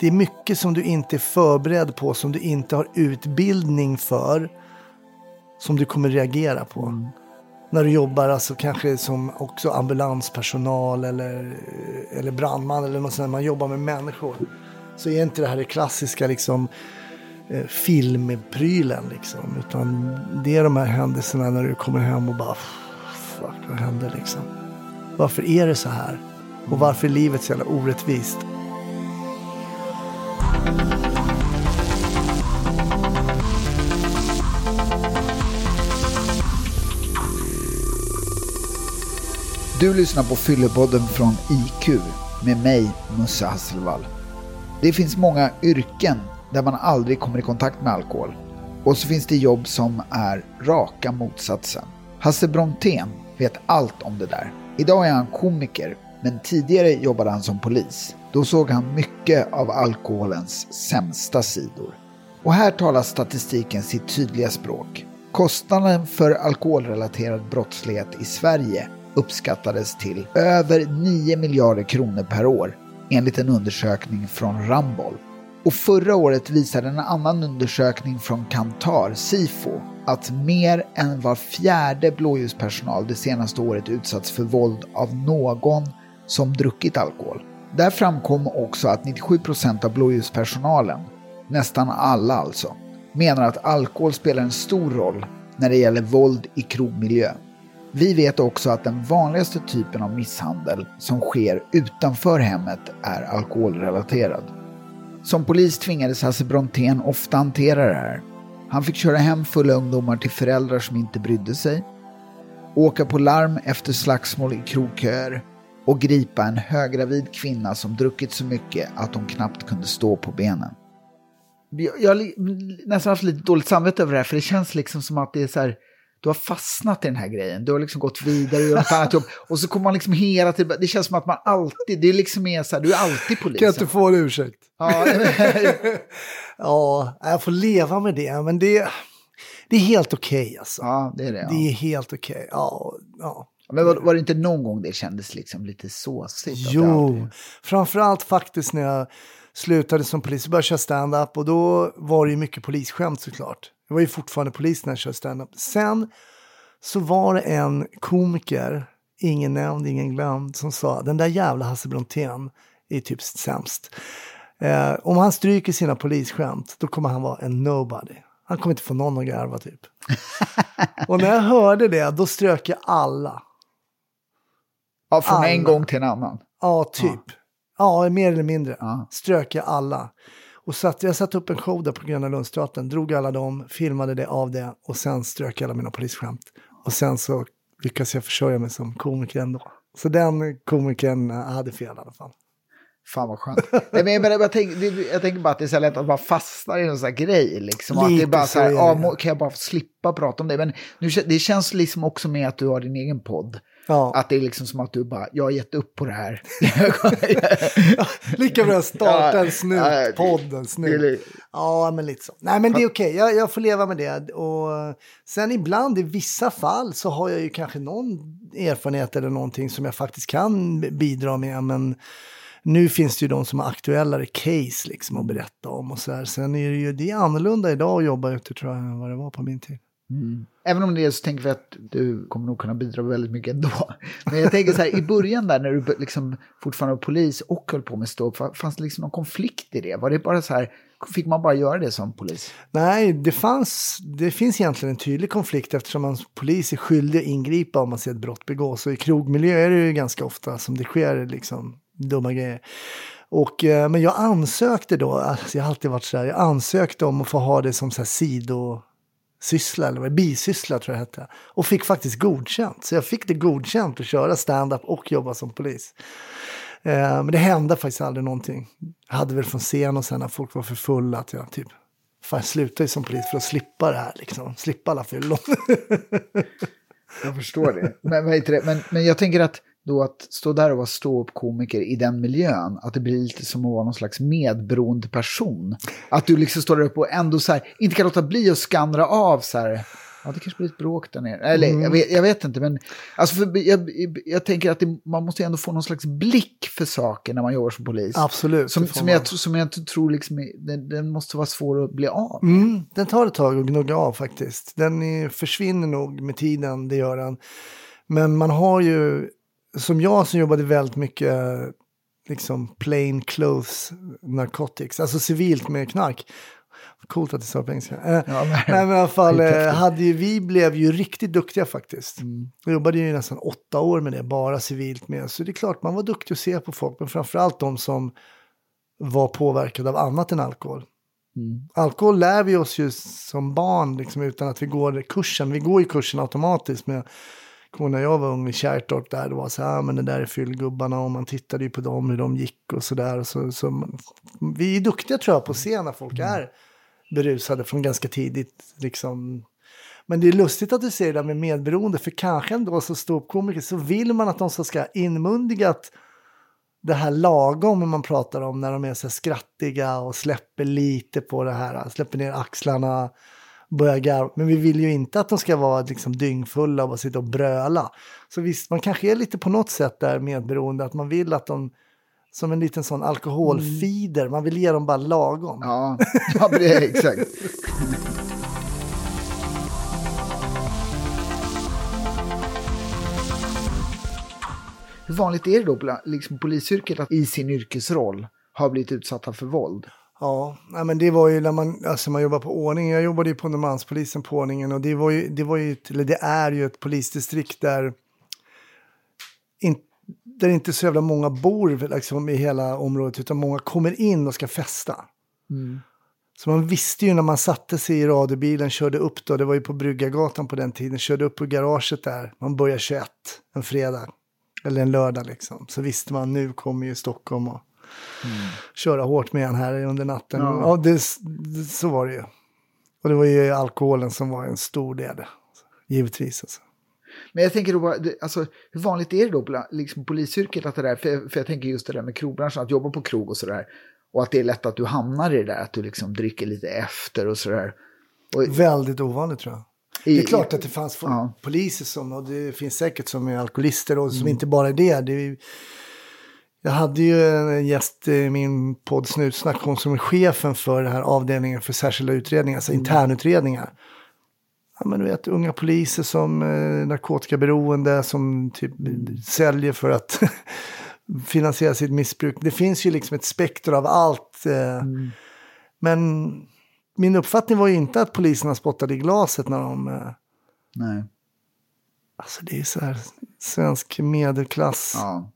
det är mycket som du inte är förberedd på, som du inte har utbildning för, som du kommer reagera på. Mm. När du jobbar alltså kanske som också ambulanspersonal eller, eller brandman eller något sånt, man jobbar med människor. Så är inte det här det klassiska liksom eh, filmprylen liksom. Utan det är de här händelserna när du kommer hem och bara fuck vad hände liksom. Varför är det så här? Och varför är livet så jävla orättvist? Du lyssnar på Fyllepodden från IQ med mig, Musse Hasselvall. Det finns många yrken där man aldrig kommer i kontakt med alkohol. Och så finns det jobb som är raka motsatsen. Hasse Brontén vet allt om det där. Idag är han komiker, men tidigare jobbade han som polis. Då såg han mycket av alkoholens sämsta sidor. Och här talar statistiken sitt tydliga språk. Kostnaden för alkoholrelaterad brottslighet i Sverige uppskattades till över 9 miljarder kronor per år enligt en undersökning från Ramboll. Och förra året visade en annan undersökning från Kantar, Sifo, att mer än var fjärde blåljuspersonal det senaste året utsatts för våld av någon som druckit alkohol. Där framkom också att 97% av blåljuspersonalen, nästan alla alltså, menar att alkohol spelar en stor roll när det gäller våld i krogmiljö. Vi vet också att den vanligaste typen av misshandel som sker utanför hemmet är alkoholrelaterad. Som polis tvingades Hasse Brontén ofta hantera det här. Han fick köra hem fulla ungdomar till föräldrar som inte brydde sig, åka på larm efter slagsmål i krogköer och gripa en höggravid kvinna som druckit så mycket att hon knappt kunde stå på benen. Jag, jag har nästan haft lite dåligt samvete över det här, för det känns liksom som att det är så här, du har fastnat i den här grejen. Du har liksom gått vidare och gjort ett annat jobb. Och så kommer man liksom hela tiden, det känns som att man alltid, det är liksom är så här, du är alltid polis. Kan jag inte få en ursäkt? Ja, ja, jag får leva med det. Men det, det är helt okej okay, alltså. Ja, det är det. Ja. Det är helt okej. Okay. Ja, ja. Men var, var, det inte någon gång det kändes liksom lite såsigt? Jo, framförallt faktiskt när jag slutade som polis och började köra stand-up. Och då var det ju mycket polisskämt såklart. Jag var ju fortfarande polis när jag körde stand-up. Sen så var det en komiker, ingen nämnd, ingen glömd, som sa den där jävla Hasse Brontén är typ sämst. Eh, om han stryker sina polisskämt, då kommer han vara en nobody. Han kommer inte få någon att garva typ. och när jag hörde det, då strök jag alla. Ja, från alla. en gång till en annan? Ja, typ. Ja, ja mer eller mindre. Ja. Strök jag alla. Och satt, jag satte upp en show där på Gröna Lundsteatern, drog alla dem, filmade det av det och sen strök alla mina polisskämt. Och sen så lyckades jag försörja mig som komiker ändå. Så den komikern hade fel i alla fall. Fan vad skönt. Nej, men jag, jag, tänker, jag tänker bara att det är så lätt att man fastnar i en sån här grej. Liksom. Att det är bara så här, ja, kan jag bara slippa prata om det? Men nu, det känns liksom också med att du har din egen podd. Ja. Att det är liksom som att du bara, jag har gett upp på det här. ja, lika bra att starta en snut-podd, en snut. Ja, men lite så. Nej, men det är okej, okay. jag, jag, får leva med det. Och sen ibland, i vissa fall, så har jag ju kanske någon erfarenhet eller någonting som jag faktiskt kan bidra med. Men nu finns det ju de som har aktuellare case liksom att berätta om och så här. Sen är det ju, det är annorlunda idag att jobba ute tror jag än vad det var på min tid. Mm. Även om det är så tänker vi att du kommer nog kunna bidra väldigt mycket ändå. Men jag tänker så här, i början där när du liksom fortfarande var polis och höll på med stå fanns det liksom någon konflikt i det? Var det bara så här, fick man bara göra det som polis? Nej, det, fanns, det finns egentligen en tydlig konflikt eftersom man polis är skyldig att ingripa om man ser ett brott begås. Och i krogmiljö är det ju ganska ofta som det sker liksom dumma grejer. Och, eh, men jag ansökte då, alltså jag har alltid varit så här, jag ansökte om att få ha det som så här sido syssla, eller vad, bisyssla tror jag det hette. Och fick faktiskt godkänt. Så jag fick det godkänt att köra stand-up och jobba som polis. Eh, men det hände faktiskt aldrig någonting. Jag hade väl från scen och sen när folk var för fulla att jag typ, fan jag ju som polis för att slippa det här liksom. Slippa alla fyllon. jag förstår det. Men, det? Men, men jag tänker att då att stå där och vara ståuppkomiker i den miljön, att det blir lite som att vara någon slags medberoende person. Att du liksom står där uppe och ändå så här, inte kan låta bli att skannra av så här, Ja, det kanske blir ett bråk där nere. Eller mm. jag, vet, jag, vet, inte, men alltså för, jag, jag tänker att det, man måste ändå få någon slags blick för saker när man jobbar som polis. Absolut. Som, som, jag, som jag tror liksom, den, den, måste vara svår att bli av. Mm, den tar ett tag att gnugga av faktiskt. Den är, försvinner nog med tiden, det gör den. Men man har ju, som jag som jobbade väldigt mycket liksom plain clothes narcotics, alltså civilt med knark. Coolt att det står på engelska. Eh, ja, men, nej, men i alla fall, eh, hade ju, vi blev ju riktigt duktiga faktiskt. Mm. Jag jobbade ju nästan åtta år med det, bara civilt med. Så det är klart, man var duktig att se på folk, men framförallt de som var påverkade av annat än alkohol. Mm. Alkohol lär vi oss ju som barn, liksom, utan att vi går kursen. Vi går ju kursen automatiskt med när jag var ung i Kärrtorp där, det var så här, ah, men det där är fyllgubbarna och man tittade ju på dem hur de gick och så där. Så, så, vi är duktiga tror jag på att se när folk är berusade från ganska tidigt. Liksom. Men det är lustigt att du säger det där med medberoende, för kanske ändå som ståuppkomiker så vill man att de ska ha inmundigat det här lagom man pratar om när de är så skrattiga och släpper lite på det här, släpper ner axlarna, börja garva. Men vi vill ju inte att de ska vara liksom dyngfulla och sitta och bröla. Så visst, man kanske är lite på något sätt där medberoende, att man vill att de som en liten sån alkoholfider. Man vill ge dem bara lagom. Ja, ja det är exakt. Hur vanligt är det då liksom polisyrket att i sin yrkesroll ha blivit utsatta för våld? Ja, men det var ju när man, alltså man jobbar på ordningen. Jag jobbade ju på Norrmalmspolisen på ordningen och det var ju, det var ju, eller det är ju ett polisdistrikt där inte där inte så jävla många bor liksom, i hela området, utan många kommer in och ska festa. Mm. Så man visste ju när man satte sig i radiobilen, körde upp då, det var ju på Bryggargatan på den tiden, körde upp på garaget där, man börjar 21 en fredag, eller en lördag liksom. Så visste man, nu kommer ju Stockholm och mm. köra hårt med en här under natten. Ja, ja det, det, så var det ju. Och det var ju alkoholen som var en stor del, givetvis. Alltså. Men jag tänker då bara, alltså, hur vanligt är det då på liksom, polisyrket att det där, för, för jag tänker just det där med krogbranschen, att jobba på krog och sådär. Och att det är lätt att du hamnar i det där, att du liksom dricker lite efter och sådär. Och, Väldigt ovanligt tror jag. I, det är klart att det fanns ja. poliser som, och det finns säkert som är alkoholister och som mm. inte bara är det. det är, jag hade ju en gäst i min podd Snutsnack, hon som är chefen för den här avdelningen för särskilda utredningar, alltså mm. internutredningar ja, men du vet, unga poliser som eh, narkotikaberoende som typ säljer för att finansiera sitt missbruk. Det finns ju liksom ett spektra av allt. Eh, mm. Men min uppfattning var ju inte att poliserna spottade i glaset när de... Eh, Nej. Alltså det är så här svensk medelklass. Ja.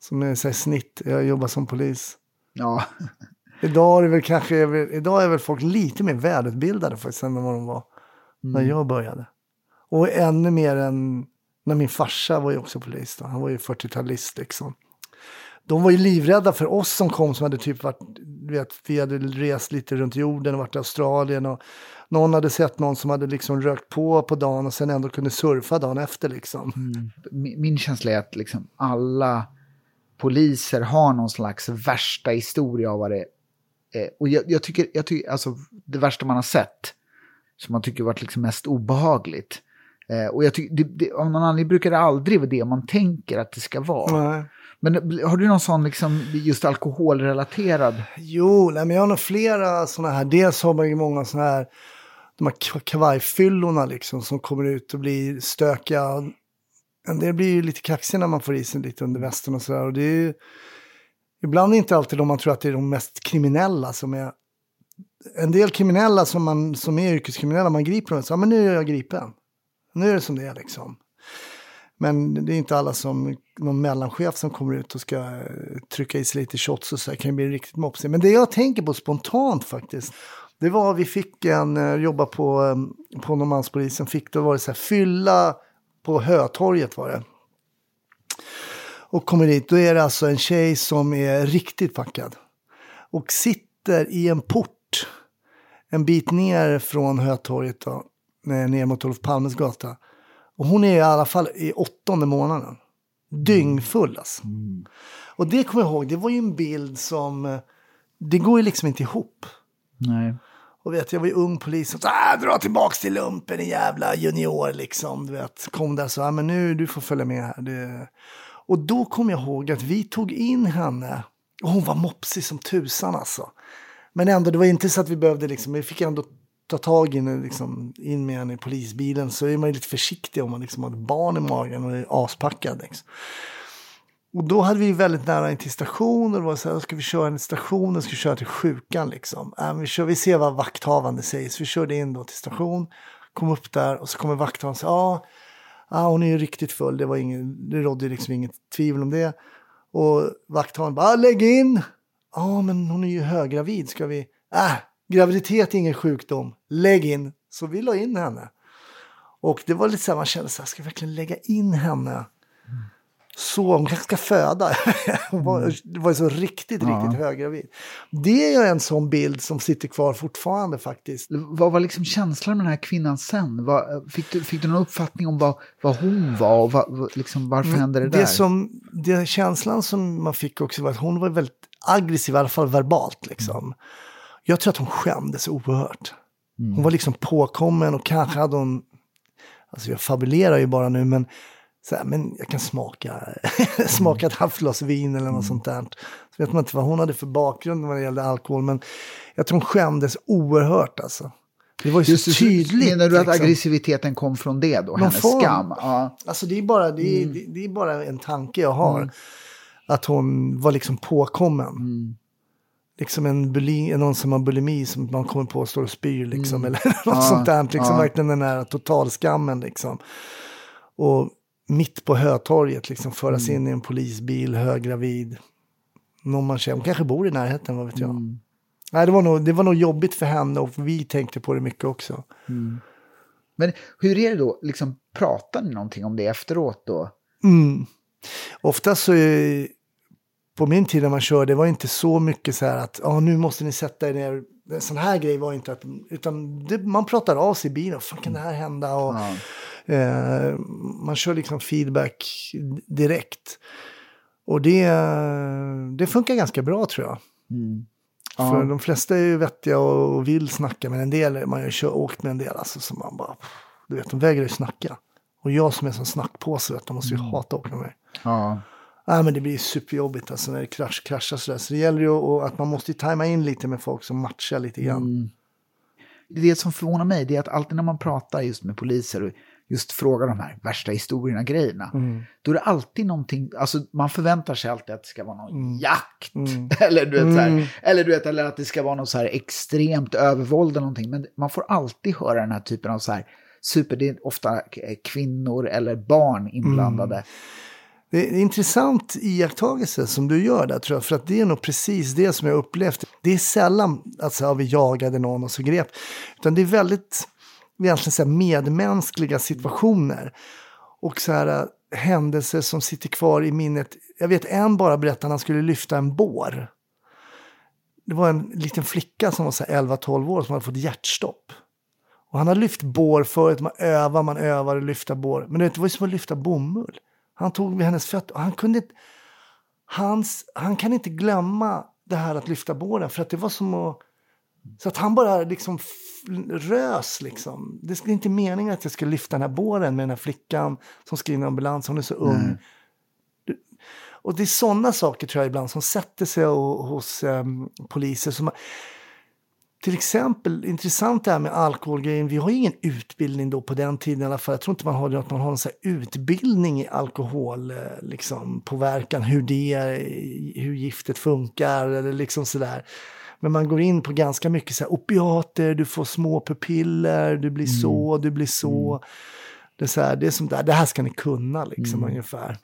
Som är så snitt. Jag jobbar som polis. Ja. idag är det väl kanske, idag är väl folk lite mer välutbildade faktiskt än vad de var mm. när jag började. Och ännu mer än när min farsa var ju också polis. Då. Han var ju 40-talist liksom. De var ju livrädda för oss som kom som hade typ varit, vet, vi hade rest lite runt jorden och varit i Australien och någon hade sett någon som hade liksom rökt på på dagen och sen ändå kunde surfa dagen efter liksom. Mm. Min, min känsla är att liksom alla poliser har någon slags värsta historia av vad det är. Och jag, jag, tycker, jag tycker, alltså det värsta man har sett som man tycker varit liksom mest obehagligt. Eh, och jag tycker, det, det, av någon anledning brukar det aldrig vara det man tänker att det ska vara. Nej. Men har du någon sån liksom just alkoholrelaterad? Jo, nej, men jag har nog flera sådana här. Dels har man ju många sådana här, de här kavajfyllorna liksom som kommer ut och blir stökiga. En del blir ju lite kaxiga när man får i sig lite under västen och sådär. Och det är ju, ibland inte alltid de man tror att det är de mest kriminella som är en del kriminella som, man, som är yrkeskriminella, man griper dem och säger men nu är jag gripen. Nu är det som det är liksom. Men det är inte alla som, någon mellanchef som kommer ut och ska eh, trycka i sig lite shots och så kan ju bli riktigt mopsig. Men det jag tänker på spontant faktiskt, det var vi fick en, eh, jobba på, eh, på Norrmalmspolisen, fick då var det så här, fylla på Hötorget var det. Och kommer dit, då är det alltså en tjej som är riktigt packad. Och sitter i en port en bit ner från Hötorget då, ner mot Olof Palmes gata. Och hon är i alla fall i åttonde månaden. Dyngfull alltså. Mm. Och det kommer jag ihåg, det var ju en bild som, eh, det går ju liksom inte ihop. Nej. Och vet, jag var ju ung polis och så, ah, dra tillbaks till lumpen, en jävla junior liksom. Du vet, kom där så, ah, men nu, du får följa med här. Det... Och då kom jag ihåg att vi tog in henne, och hon var mopsig som tusan alltså. Men ändå, det var inte så att vi behövde liksom, vi fick ändå ta tag i henne, liksom, in med henne i polisbilen. Så är man ju lite försiktig om man liksom har ett barn i magen och är aspackad. Liksom. Och då hade vi väldigt nära in till stationen. Var så här, ska vi köra till stationen, ska vi köra till sjukan liksom. Äh, vi, kör, vi ser vad vakthavande säger. Så vi körde in då till station, kom upp där och så kommer vakthavande och säger ah, ah, hon är ju riktigt full. Det, var ingen, det rådde liksom inget tvivel om det. Och vakthavande bara, lägg in! Ja, ah, men hon är ju höggravid. Ska vi? Äh, graviditet är ingen sjukdom. Lägg in. Så vi la in henne. Och det var lite så här, man kände så här, ska vi verkligen lägga in henne? Mm. Mm så, hon kanske ska föda. hon var, mm. det var så riktigt, ja. riktigt höggravid. Det är en sån bild som sitter kvar fortfarande faktiskt. Vad var liksom känslan med den här kvinnan sen? Vad, fick, du, fick du någon uppfattning om vad, vad hon var och vad, liksom, varför mm, hände det, det där? Som, det känslan som man fick också var att hon var väldigt aggressiv, i alla fall verbalt. Liksom. Mm. Jag tror att hon skämdes oerhört. Mm. Hon var liksom påkommen och kanske hade hon, alltså jag fabulerar ju bara nu, men så här, men jag kan smaka, smaka ett halvt vin eller något mm. sånt där. Så vet man inte vad hon hade för bakgrund när det gällde alkohol, men jag tror hon skämdes oerhört alltså. Det var ju Just så tydligt. Menar du att liksom. aggressiviteten kom från det då? Någon hennes form. skam? Ja. Alltså det är, bara, det, är, mm. det, det, är bara en tanke jag har. Mm. Att hon var liksom påkommen. Mm. Liksom en bulimi, någon som har bulimi som man kommer på och står och spyr liksom. Mm. Eller något ja. sånt där. Liksom ja. verkligen den här totalskammen liksom. Och mitt på Hötorget, liksom föras mm. in i en polisbil, höggravid. Någon man känner, hon kanske bor i närheten, vad vet jag. Mm. Nej, det, var nog, det var nog jobbigt för henne och vi tänkte på det mycket också. Mm. Men hur är det då, liksom, pratar ni någonting om det efteråt då? Mm. Oftast så på min tid när man körde, det var inte så mycket så här att ah, nu måste ni sätta er ner. En sån här grej var inte att, utan det, man pratar av sig i bilen, fan kan det här hända? Och, ja. Eh, man kör liksom feedback direkt. Och det, det funkar ganska bra tror jag. Mm. Ja. För de flesta är ju vettiga och vill snacka, men en del, man har ju åkt med en del alltså, som man bara, du vet, de vägrar ju snacka. Och jag som är som snackpåse, vet, de måste ju mm. hata att åka med mig. Ja. Nej, men det blir superjobbigt alltså när det krasch, kraschar sådär. Så det gäller ju att man måste tajma in lite med folk som matchar lite grann. Mm. Det som förvånar mig det är att alltid när man pratar just med poliser just frågar de här värsta historierna, grejerna, mm. då är det alltid någonting, alltså man förväntar sig alltid att det ska vara någon mm. jakt. Mm. eller, du vet, så här, mm. eller du vet, eller att det ska vara något så här extremt övervåld eller någonting. Men man får alltid höra den här typen av så här, super, det är ofta kvinnor eller barn inblandade. Mm. Det är en intressant iakttagelse som du gör där tror jag, för att det är nog precis det som jag upplevt. Det är sällan att så här, vi jagade någon och så grep, utan det är väldigt egentligen så medmänskliga situationer. Och så här, äh, händelser som sitter kvar i minnet. Jag vet en bara berättade att han skulle lyfta en bår. Det var en liten flicka som var 11-12 år som hade fått hjärtstopp. Och han har lyft bår förut, man övar, man övar och lyfta bår. Men det var ju som att lyfta bomull. Han tog vid hennes fötter och han kunde inte... Hans, han kan inte glömma det här att lyfta båren för att det var som att så att han bara liksom rös liksom. Det är inte meningen att jag ska lyfta den här båren med den här flickan som ska in i ambulans. Hon är så ung. Mm. Och det är sådana saker tror jag ibland som sätter sig hos um, poliser. Som, till exempel, intressant det här med alkoholgrejen. Vi har ingen utbildning då på den tiden i alla fall. Jag tror inte man har att man har så utbildning i alkoholpåverkan, eh, liksom, hur det är, hur giftet funkar eller liksom sådär. Men man går in på ganska mycket så här, opiater, du får små pupiller, du blir mm. så, du blir så. Mm. Det, är så här, det är som där, det här ska ni kunna liksom mm. ungefär.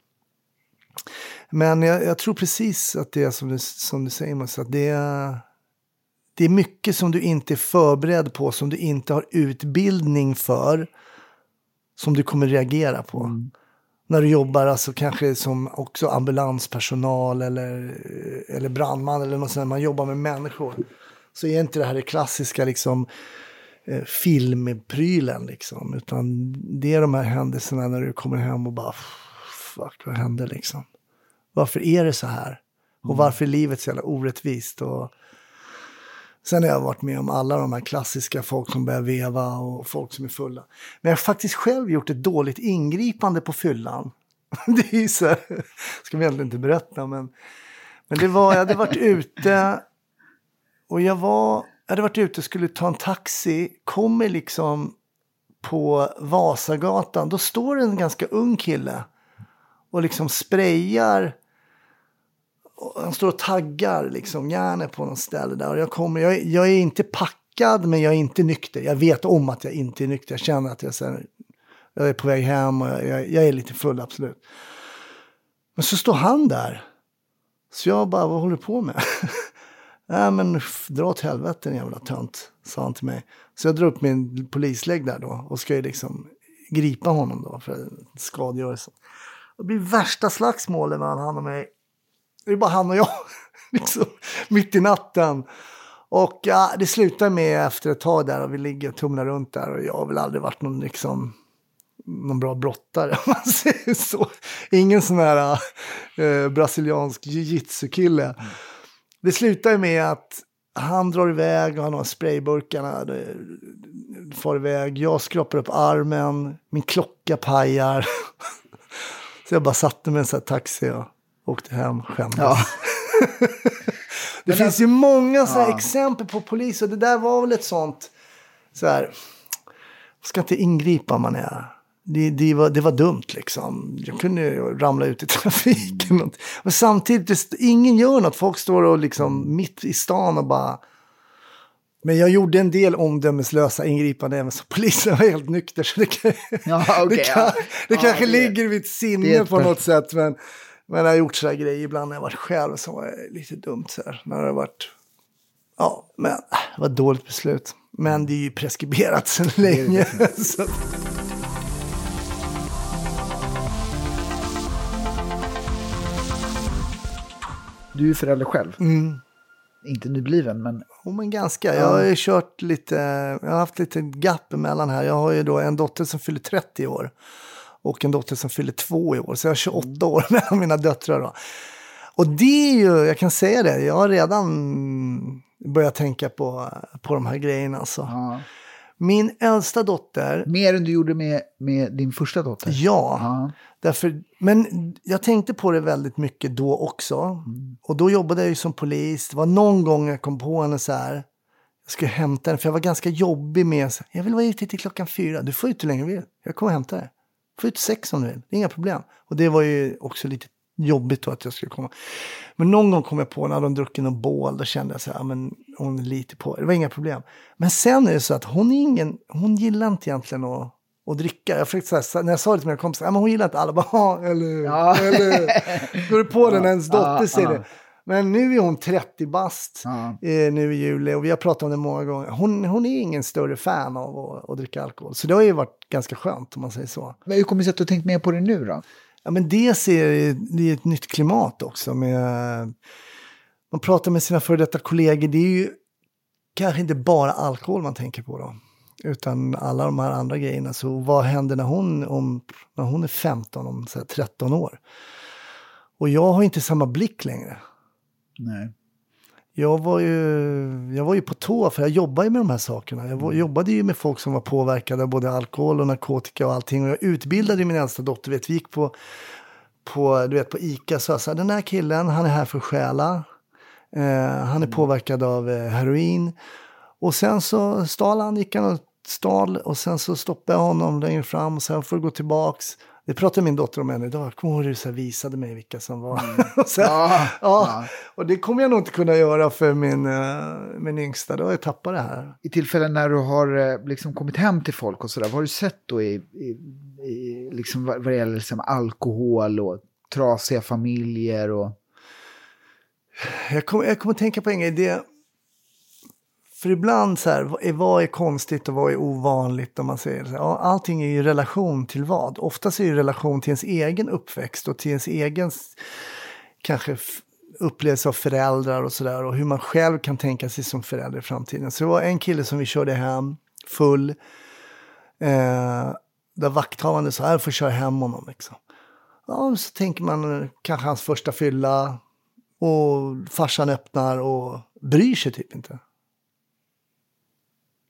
Men jag, jag, tror precis att det är som du, som du säger, Mats, att det är, det är mycket som du inte är förberedd på, som du inte har utbildning för, som du kommer reagera på. Mm när du jobbar alltså kanske som också ambulanspersonal eller, eller brandman eller något sånt, man jobbar med människor. Så är inte det här det klassiska liksom eh, filmprylen liksom, utan det är de här händelserna när du kommer hem och bara fuck vad hände liksom? Varför är det så här? Och mm. varför är livet så jävla orättvist? Och, Sen har jag varit med om alla de här klassiska, folk som börjar veva och folk som är fulla. Men jag har faktiskt själv gjort ett dåligt ingripande på fyllan. Det är ju så här, ska vi egentligen inte berätta, men, men det var, jag hade varit ute och jag var, jag hade varit ute och skulle ta en taxi, kommer liksom på Vasagatan, då står en ganska ung kille och liksom sprayar han står och taggar liksom järnet på något ställe där. Och jag, kommer, jag, jag, är inte packad men jag är inte nykter. Jag vet om att jag inte är nykter. Jag känner att jag, här, jag är på väg hem och jag, jag, är lite full absolut. Men så står han där. Så jag bara, vad håller du på med? Nej men dra åt helvete din jävla tönt, sa han till mig. Så jag drar upp min polislägg där då och ska ju liksom gripa honom då för skadegörelse. Det blir värsta slagsmålet mellan han och mig. Det är bara han och jag, liksom, mitt i natten. Och ja, det slutar med efter ett tag där och vi ligger och tumlar runt där och jag har väl aldrig varit någon liksom någon bra brottare om man säger så. Ingen sån här äh, brasiliansk jiu-jitsu-kille. Mm. Det slutar med att han drar iväg och han har sprayburkarna far iväg. Jag skrapar upp armen, min klocka pajar. så jag bara satte mig i en sån här taxi och åkte hem skämdes. Ja. det finns alltså, ju många så ja. exempel på polis och det där var väl ett sånt så här. Ska inte ingripa om man är det, det, var, det var dumt liksom. Jag kunde ramla ut i trafiken. Mm. Men samtidigt, ingen gör något. Folk står och liksom mitt i stan och bara... Men jag gjorde en del omdömeslösa ingripanden även som polisen var helt nykter. Så det, kan, ja, okay, det, kan, ja. det ja, kanske ligger i mitt sinne på något sätt. Men, men jag har gjort sådana grejer ibland när jag varit själv som var lite dumt. Så här, när det varit, ja, men det var ett dåligt beslut. Men det är ju preskriberat sedan länge. Du är förälder själv. Mm. Inte nybliven, men... Jo, men ganska. Jag har ju kört lite, jag har haft lite gap emellan här. Jag har ju då en dotter som fyller 30 år och en dotter som fyller två i år. Så jag har 28 mm. år mellan mina döttrar. Då. Och det är ju, jag kan säga det, jag har redan börjat tänka på, på de här grejerna. Alltså. Ja. Min äldsta dotter... Mer än du gjorde med, med din första dotter? Ja. ja. Därför, men jag tänkte på det väldigt mycket då också. Mm. Och då jobbade jag ju som polis. Det var någon gång jag kom på henne så här. Jag skulle hämta henne, för jag var ganska jobbig med så Jag vill vara ute till klockan fyra. Du får ut hur länge du vill. Jag kommer och hämta dig. Får ut sex om du vill. Det är inga problem. Och det var ju också lite jobbigt då att jag skulle komma. Men någon gång kom jag på när de druckit någon bål, då kände jag så här, men hon är lite på, det var inga problem. Men sen är det så att hon är ingen, hon gillar inte egentligen att, att dricka. Jag försökte så här, när jag sa det till mina kompisar, ja, men hon gillar inte alla, bara, eller, ja. eller, går du på den när ens dotter ja, säger det. Men nu är hon 30 bast ja. eh, nu i juli och vi har pratat om det många gånger. Hon, hon är ingen större fan av att, att dricka alkohol. Så det har ju varit ganska skönt om man säger så. Men hur kommer det sig att du har tänkt mer på det nu då? Ja, men dels är det ett nytt klimat också. Med, man pratar med sina före detta kollegor. Det är ju kanske inte bara alkohol man tänker på då. Utan alla de här andra grejerna. Så vad händer när hon, om, när hon är 15, om så 13 år? Och jag har inte samma blick längre. Nej jag var, ju, jag var ju på tå för jag jobbar ju med de här sakerna. Jag var, mm. jobbade ju med folk som var påverkade av både alkohol och narkotika och allting. Och jag utbildade min äldsta dotter. Vet, vi gick på, på, du vet, på Ica och sa den här killen, han är här för att stjäla. Eh, han är mm. påverkad av eh, heroin. Och sen så stal han, gick han och stal och sen så stoppade jag honom längre fram och sen får du gå tillbaks. Det pratade min dotter om än idag. Kommer hur du visade mig vilka som var. Mm. så, ja, ja. Och det kommer jag nog inte kunna göra för min, uh, min yngsta. Då har jag tappat det här. I tillfällen när du har uh, liksom kommit hem till folk och sådär. Vad har du sett då i, i, i liksom vad, vad det gäller liksom alkohol och trasiga familjer? Och... Jag kommer, jag kommer att tänka på en grej. Det, för ibland så här, vad är konstigt och vad är ovanligt? Om man säger så här, ja, allting är ju relation till vad? Oftast är det i relation till ens egen uppväxt och till ens egen kanske upplevelse av föräldrar och sådär. Och hur man själv kan tänka sig som förälder i framtiden. Så det var en kille som vi körde hem full. Eh, där vakthavande sa, jag får köra hem honom. Liksom. Ja, så tänker man eh, kanske hans första fylla. Och farsan öppnar och bryr sig typ inte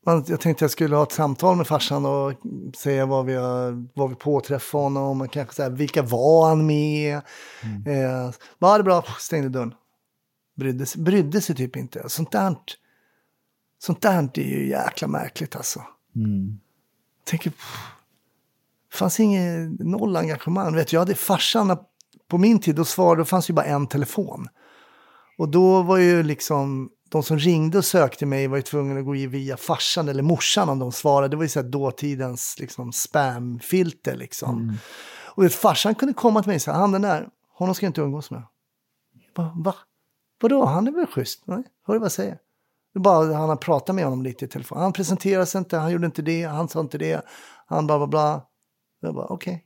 jag tänkte jag skulle ha ett samtal med farsan och säga vad vi, vad vi påträffade honom. Och kanske så här, vilka var han med? Mm. Eh, var det bra? Stängde dörren. Brydde, brydde sig typ inte. Sånt där, sånt där är ju jäkla märkligt alltså. Mm. Jag tänker, det fanns inget, noll engagemang. Vet, jag hade farsan, på min tid, då svarade, då fanns ju bara en telefon. Och då var ju liksom de som ringde och sökte mig var ju tvungna att gå via farsan eller morsan om de svarade. Det var ju så här dåtidens liksom, spamfilter liksom. Mm. Och vet, farsan kunde komma till mig och säga, han den där, honom ska jag inte umgås med. Bara, Va? Vadå, han är väl schysst? Nej, hör du vad jag säger? Det bara, han har pratat med honom lite i telefon. Han presenterade sig inte, han gjorde inte det, han sa inte det, han bla bla bla. Jag bara, okej. Okay.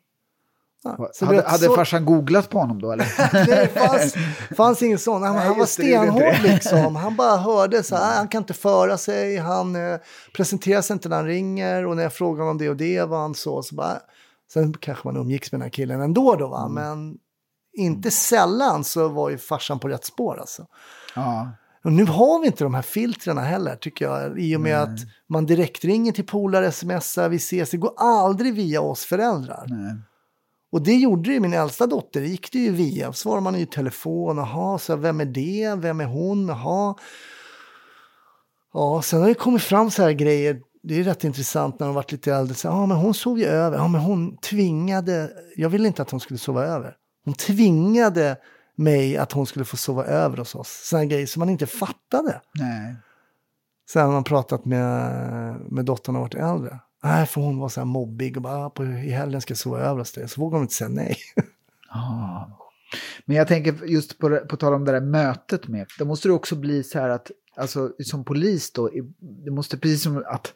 Ja, hade, hade så... farsan googlat på honom då eller? det fanns, fanns ingen sån. Han, Nej, han var stenhård liksom. Han bara hörde så här, han kan inte föra sig, han eh, presenterar sig inte när han ringer och när jag frågar om det och det var han så. så bara, sen kanske man umgicks med den här killen ändå då va, mm. men inte sällan så var ju farsan på rätt spår alltså. Ja. Och nu har vi inte de här filtren heller tycker jag. I och med Nej. att man direkt ringer till polare, smsar, vi ses. Det går aldrig via oss föräldrar. Nej. Och det gjorde ju min äldsta dotter, det gick det ju via. Så svarade man i telefon, jaha, så vem är det, vem är hon, jaha. Ja, sen har det kommit fram så här grejer, det är rätt intressant när de varit lite äldre. ja, men hon sov ju över, ja, men hon tvingade, jag ville inte att hon skulle sova över. Hon tvingade mig att hon skulle få sova över hos oss. Sådana grejer som man inte fattade. Nej. Sen har man pratat med, med dottern och varit äldre. Nej, för hon var så här mobbig och bara, ah, på, i helgen ska jag sova över hos dig. Så vågade hon inte säga nej. ah. Men jag tänker just på, på tal om det där mötet med, då måste det också bli så här att, alltså som polis då, det måste precis som att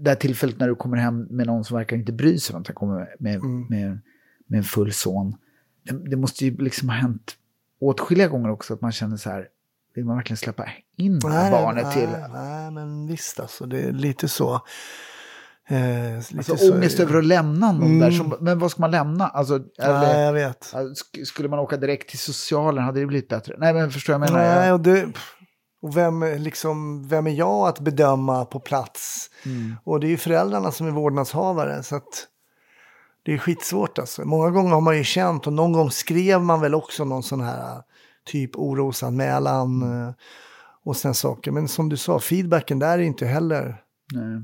det här tillfället när du kommer hem med någon som verkar inte bry sig om att han kommer med, mm. med, med en full son. Det, det, måste ju liksom ha hänt åtskilliga gånger också att man känner så här, vill man verkligen släppa in nej, barnet nej, till? Nej, men visst alltså, det är lite så. Eh, alltså så, ångest över att lämna någon mm. där. Som, men vad ska man lämna? Alltså, Nej, jag vet. Skulle man åka direkt till socialen hade det blivit bättre. Nej, men förstår jag menar? Nej, och, det, och vem, liksom, vem är jag att bedöma på plats? Mm. Och det är ju föräldrarna som är vårdnadshavare. Så att det är skitsvårt alltså. Många gånger har man ju känt och någon gång skrev man väl också någon sån här typ orosanmälan mm. och sen saker. Men som du sa, feedbacken där är inte heller... Nej.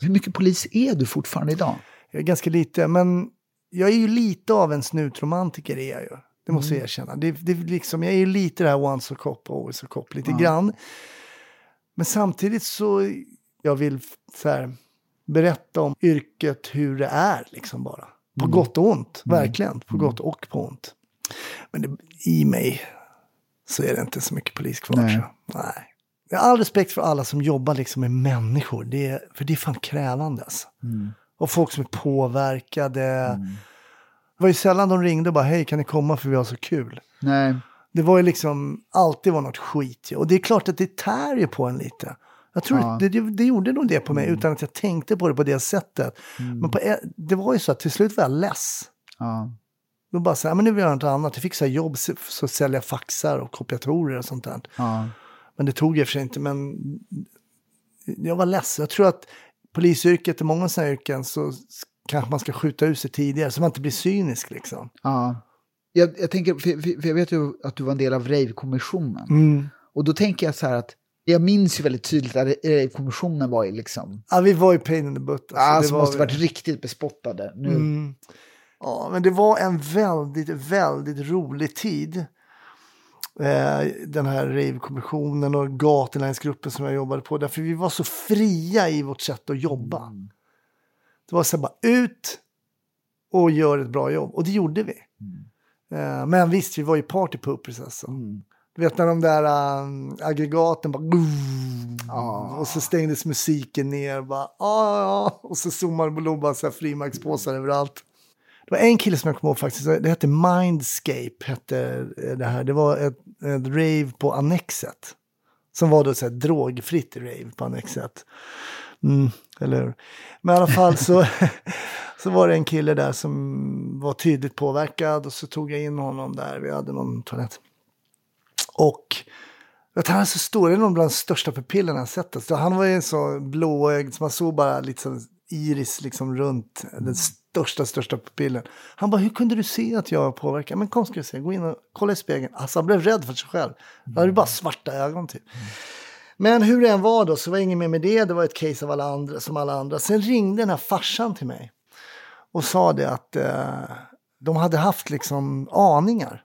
Hur mycket polis är du fortfarande idag? Jag är ganska lite, men jag är ju lite av en snutromantiker är jag ju. Det måste mm. jag erkänna. Det, det, liksom, jag är ju lite det här once a cop, always a cop, lite ja. grann. Men samtidigt så, jag vill så här, berätta om yrket, hur det är liksom bara. På mm. gott och ont, mm. verkligen. På mm. gott och på ont. Men det, i mig så är det inte så mycket polis kvar. Nej. Nej. Jag har all respekt för alla som jobbar liksom med människor. Det är, för det är fan krävande alltså. Mm. Och folk som är påverkade. Mm. Det var ju sällan de ringde och bara hej kan ni komma för vi har så kul. Nej. Det var ju liksom alltid var något skit. Och det är klart att det tär ju på en lite. Jag tror ja. det, det, det, gjorde nog det på mig mm. utan att jag tänkte på det på det sättet. Mm. Men på, det var ju så att till slut var jag less. Ja. Då bara så här, men nu vill jag göra något annat. Jag fick så här jobb, så sälja faxar och kopiatorer och sånt där. Ja. Men det tog jag för sig inte. Men jag var ledsen. Jag tror att polisyrket, i många sådana yrken, så kanske man ska skjuta ut sig tidigare så man inte blir cynisk liksom. Ja. Jag, jag tänker, för, för, jag vet ju att du var en del av Rave-kommissionen. Mm. Och då tänker jag så här att jag minns ju väldigt tydligt att Rave-kommissionen var ju liksom... Ja, vi var ju pain in the butt. Alltså, alltså det måste vi... varit riktigt bespottade. Nu. Mm. Ja, men det var en väldigt, väldigt rolig tid. Eh, den här rave-kommissionen och Gatulänsgruppen som jag jobbade på. Därför vi var så fria i vårt sätt att jobba. Mm. Det var så här, bara ut och gör ett bra jobb. Och det gjorde vi. Mm. Eh, men visst, vi var ju partypoopers alltså. Mm. Du vet när de där um, aggregaten bara... Ah. Och så stängdes musiken ner. Bara, ah. Och så zoomade och bara frimärkspåsar överallt. Det var en kille som jag kommer ihåg faktiskt, det hette Mindscape. Hette eh, det, här. det var ett, ett rave på Annexet. Som var då så här drogfritt rave på Annexet. Mm, eller hur? Men i alla fall så, så var det en kille där som var tydligt påverkad och så tog jag in honom där. Vi hade någon toalett. Och Att han är så stor, det är nog bland de största pupillerna jag sett. Alltså, han var ju så blåögd, så man såg bara liksom iris liksom runt den största, största pupillen. Han bara, hur kunde du se att jag var påverkad? Men kom ska vi se, gå in och kolla i spegeln. Alltså han blev rädd för sig själv. Han hade bara svarta ögon typ. Men hur det än var då så var det inget mer med det. Det var ett case av alla andra, som alla andra. Sen ringde den här farsan till mig. Och sa det att eh, de hade haft liksom aningar.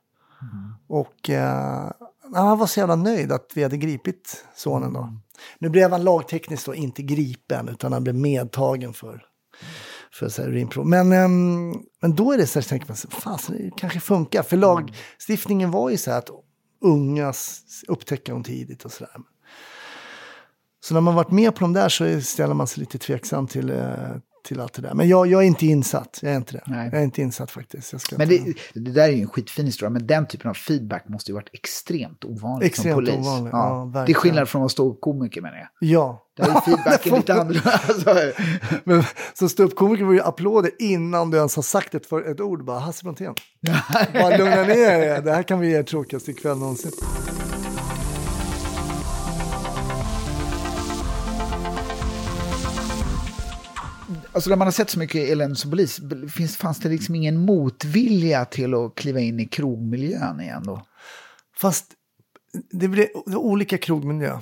Och eh, han var så jävla nöjd att vi hade gripit sonen då. Nu blev han lagtekniskt då inte gripen utan han blev medtagen för, för så här urinprov. Men, ehm, men då är det så här, tänker man, fan, så det kanske funkar. För lagstiftningen var ju så här att unga upptäcker dem tidigt och så där. Så när man varit med på de där så ställer man sig lite tveksam till, eh, till allt det där. Men jag, jag är inte insatt, jag är inte det. Nej. Jag är inte insatt faktiskt. Men det, det där är ju en skitfin historia, men den typen av feedback måste ju varit extremt ovanligt Extremt som polis. ovanligt, ja, det är skillnad från att stå komiker menar jag. Ja. Där är feedbacken lite annorlunda. Alltså, Men som ståuppkomiker var ju applåder innan du ens har sagt ett, för, ett ord. Bara Hasse Brontén. Bara lugna ner er. Det här kan bli er tråkigaste kväll någonsin. alltså när man har sett så mycket elände som polis, finns, fanns det liksom ingen motvilja till att kliva in i krogmiljön igen då? Fast det blev olika krogmiljö.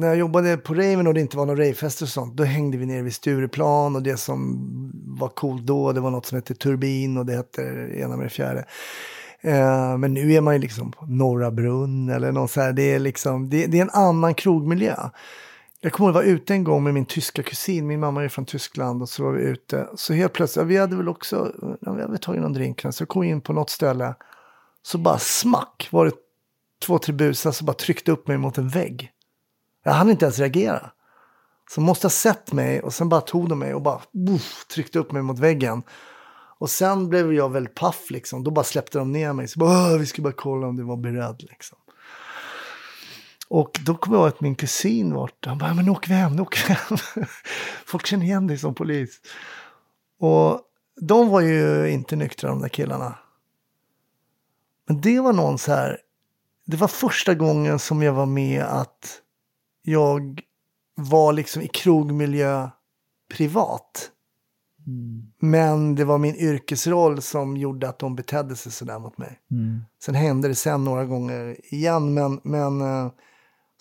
När jag jobbade på raven och det inte var några ravefester och sånt, då hängde vi ner vid Stureplan och det som var coolt då, det var något som hette Turbin och det hette det ena med det fjärde. Eh, men nu är man ju liksom på Norra Brunn eller någon så här, det är liksom, det, det är en annan krogmiljö. Jag kommer ihåg att vara ute en gång med min tyska kusin, min mamma är från Tyskland och så var vi ute. Så helt plötsligt, ja, vi hade väl också, ja, vi hade tagit någon drink, så jag kom in på något ställe, så bara smack var det två, tre busar som bara tryckte upp mig mot en vägg. Jag hann inte ens reagera. Så måste ha sett mig och sen bara tog de mig och bara uff, tryckte upp mig mot väggen. Och sen blev jag väl paff liksom. Då bara släppte de ner mig. Så bara, vi skulle bara kolla om du var beredd liksom. Och då kom jag ihåg att min kusin var. Han bara, men nu åker vi hem, nu åker vi hem. Folk känner igen dig som polis. Och de var ju inte nyktra de där killarna. Men det var någon så här, det var första gången som jag var med att jag var liksom i krogmiljö privat. Men det var min yrkesroll som gjorde att de betedde sig sådär mot mig. Sen hände det sen några gånger igen, men, men eh,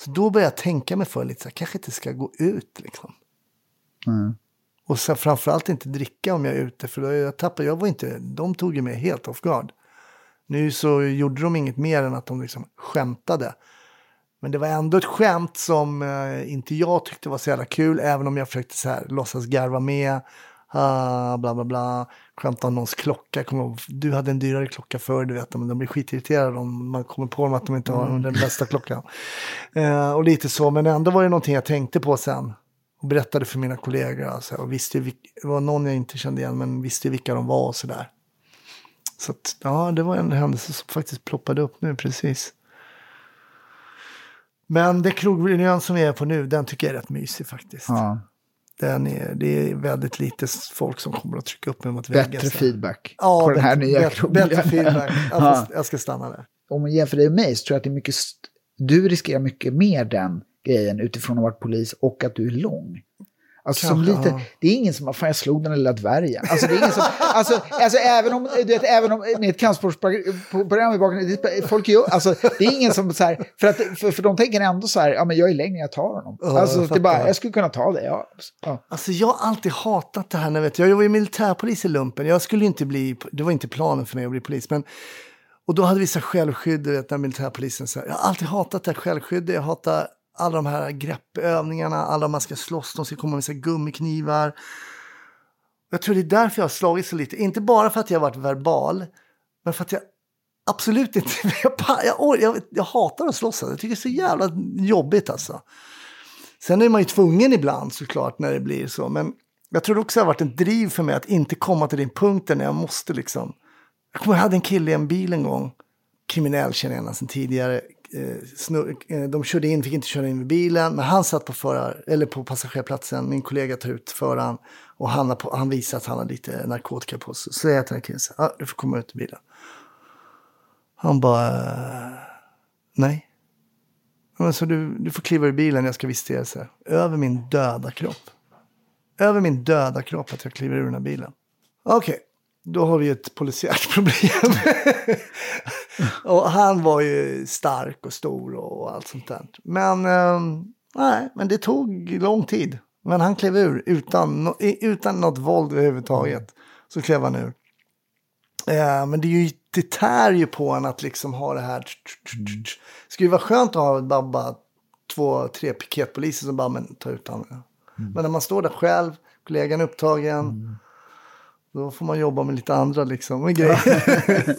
så då började jag tänka mig för lite, så här, kanske inte ska gå ut liksom. Mm. Och så framförallt inte dricka om jag är ute, för då jag tappade, jag var inte, de tog ju mig helt off guard. Nu så gjorde de inget mer än att de liksom skämtade. Men det var ändå ett skämt som eh, inte jag tyckte var så jävla kul, även om jag försökte så här, låtsas garva med. Ah, bla bla bla. Skämta om någons klocka. Kom du hade en dyrare klocka förr, du vet. Men de blir skitirriterade om man kommer på dem att de inte har den bästa klockan. Eh, och lite så, men ändå var det någonting jag tänkte på sen. Och berättade för mina kollegor. Alltså, och visste, det var någon jag inte kände igen, men visste vilka de var och sådär. Så att, ja, det var en händelse som faktiskt ploppade upp nu precis. Men det krogmiljön som vi är på nu, den tycker jag är rätt mysig faktiskt. Ja. Den är, det är väldigt lite folk som kommer att trycka upp mig mot väggen. Bättre feedback Ja, på den här bättre, nya bättre, bättre feedback. Jag, Ja. jag ska stanna där. Om man jämför dig med mig så tror jag att det är mycket, du riskerar mycket mer den grejen utifrån att ha varit polis och att du är lång. Alltså som Kanske, lite, ja. det är ingen som har, fan jag slog den lilla dvärgen. Alltså det är ingen som, alltså, alltså även om, du vet, även om med ett kampsportsprogram i bakgrunden, folk gör, alltså det är ingen som så här, för att, för, för de tänker ändå så här, ja men jag är längre, jag tar honom. Ja, alltså jag det bara, jag skulle kunna ta det, ja. ja. Alltså jag har alltid hatat det här. När, vet jag var ju militärpolis i lumpen. Jag skulle inte bli, det var inte planen för mig att bli polis. Men, och då hade vi så självskydd, vet, när militärpolisen så här, Jag har alltid hatat det här självskyddet. Jag hatar alla de här greppövningarna, alla man ska slåss, de ska komma med gummiknivar. Jag tror det är därför jag har slagit så lite. Inte bara för att jag har varit verbal, men för att jag absolut inte... Jag, jag, jag, jag hatar att slåss. Alltså. Jag tycker det är så jävla jobbigt alltså. Sen är man ju tvungen ibland såklart när det blir så. Men jag tror också det har varit en driv för mig att inte komma till den punkten när jag måste liksom. Jag kommer ihåg, jag hade en kille i en bil en gång. Kriminell känner jag honom sedan tidigare. Eh, Snur, eh, de körde in, fick inte köra in med bilen. Men han satt på, förar, eller på passagerarplatsen. Min kollega tar ut föraren. Och han, på, han visar att han har lite narkotika på sig. Så säger jag till den killen, så här, ah, du får komma ut ur bilen. Han bara, eh, nej. Men så du, du får kliva ur bilen, jag ska visitera här. Över min döda kropp. Över min döda kropp att jag kliver ur den här bilen. Okej, okay, då har vi ett polisiärt problem. och han var ju stark och stor och allt sånt där. Men, eh, nej, men det tog lång tid. Men han klev ur utan, utan något våld överhuvudtaget. Så klev han ur. Eh, men det, är ju, det tär ju på en att liksom ha det här. Det skulle ju vara skönt att ha bara, bara två, tre piketpoliser som bara men, ta ut honom. Mm. Men när man står där själv, kollegan är upptagen. Mm. Då får man jobba med lite andra liksom, med grejer.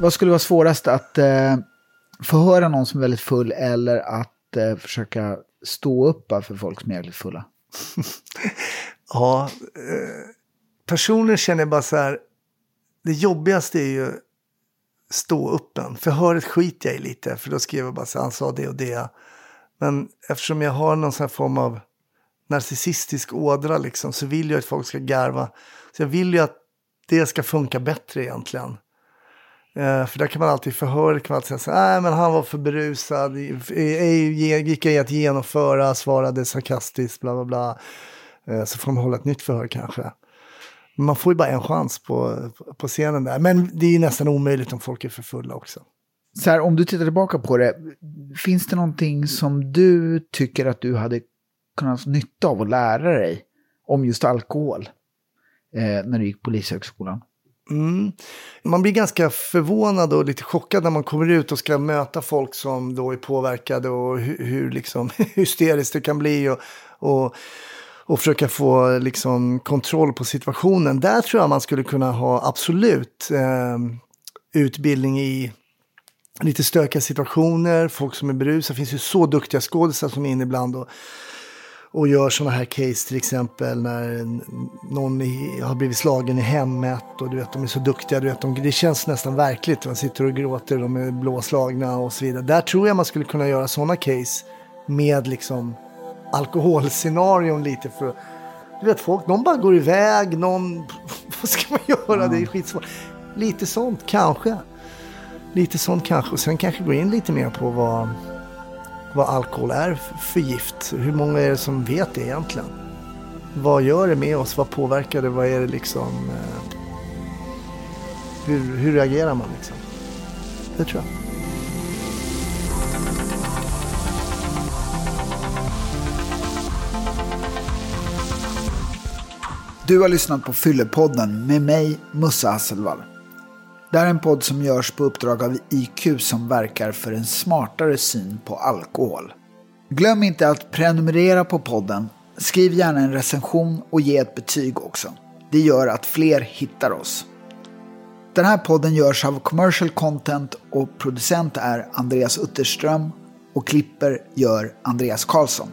Vad skulle vara svårast att eh, förhöra någon som är väldigt full eller att eh, försöka stå upp för folk som är jävligt fulla? ja, eh, personligen känner bara så här. Det jobbigaste är ju stå öppen. Förhöret skiter jag i lite, för då skriver jag bara så han sa det och det. Men eftersom jag har någon sån här form av narcissistisk ådra liksom, så vill jag att folk ska garva. Så jag vill ju att det ska funka bättre egentligen. Eh, för där kan man alltid förhöra, kan man alltid säga nej men han var för berusad, gick ej att genomföra, svarade sarkastiskt, bla bla bla. Eh, så får man hålla ett nytt förhör kanske. Man får ju bara en chans på, på scenen där. Men det är nästan omöjligt om folk är för fulla också. Så här, om du tittar tillbaka på det, finns det någonting som du tycker att du hade kunnat ha nytta av att lära dig om just alkohol eh, när du gick Polishögskolan? Mm. Man blir ganska förvånad och lite chockad när man kommer ut och ska möta folk som då är påverkade och hur, hur liksom hysteriskt det kan bli. Och, och, och försöka få liksom kontroll på situationen. Där tror jag man skulle kunna ha absolut eh, utbildning i lite stökiga situationer, folk som är berusade. Det finns ju så duktiga skådespelare som är inne ibland. Och, och gör sådana här case till exempel när någon har blivit slagen i hemmet och du vet de är så duktiga, du vet, de, det känns nästan verkligt. Man sitter och gråter, de är blåslagna och så vidare. Där tror jag man skulle kunna göra sådana case med liksom alkoholscenarion lite för du vet folk, någon bara går iväg, någon, vad ska man göra, mm. det är skitsvårt. Lite sånt kanske. Lite sånt kanske, och sen kanske gå in lite mer på vad vad alkohol är för gift. Hur många är det som vet det egentligen? Vad gör det med oss? Vad påverkar det? Vad är det liksom? Eh, hur, hur reagerar man liksom? Det tror jag. Du har lyssnat på Fyllepodden med mig, Musse Hasselvall. Det här är en podd som görs på uppdrag av IQ som verkar för en smartare syn på alkohol. Glöm inte att prenumerera på podden. Skriv gärna en recension och ge ett betyg också. Det gör att fler hittar oss. Den här podden görs av Commercial Content och producent är Andreas Utterström och klipper gör Andreas Karlsson.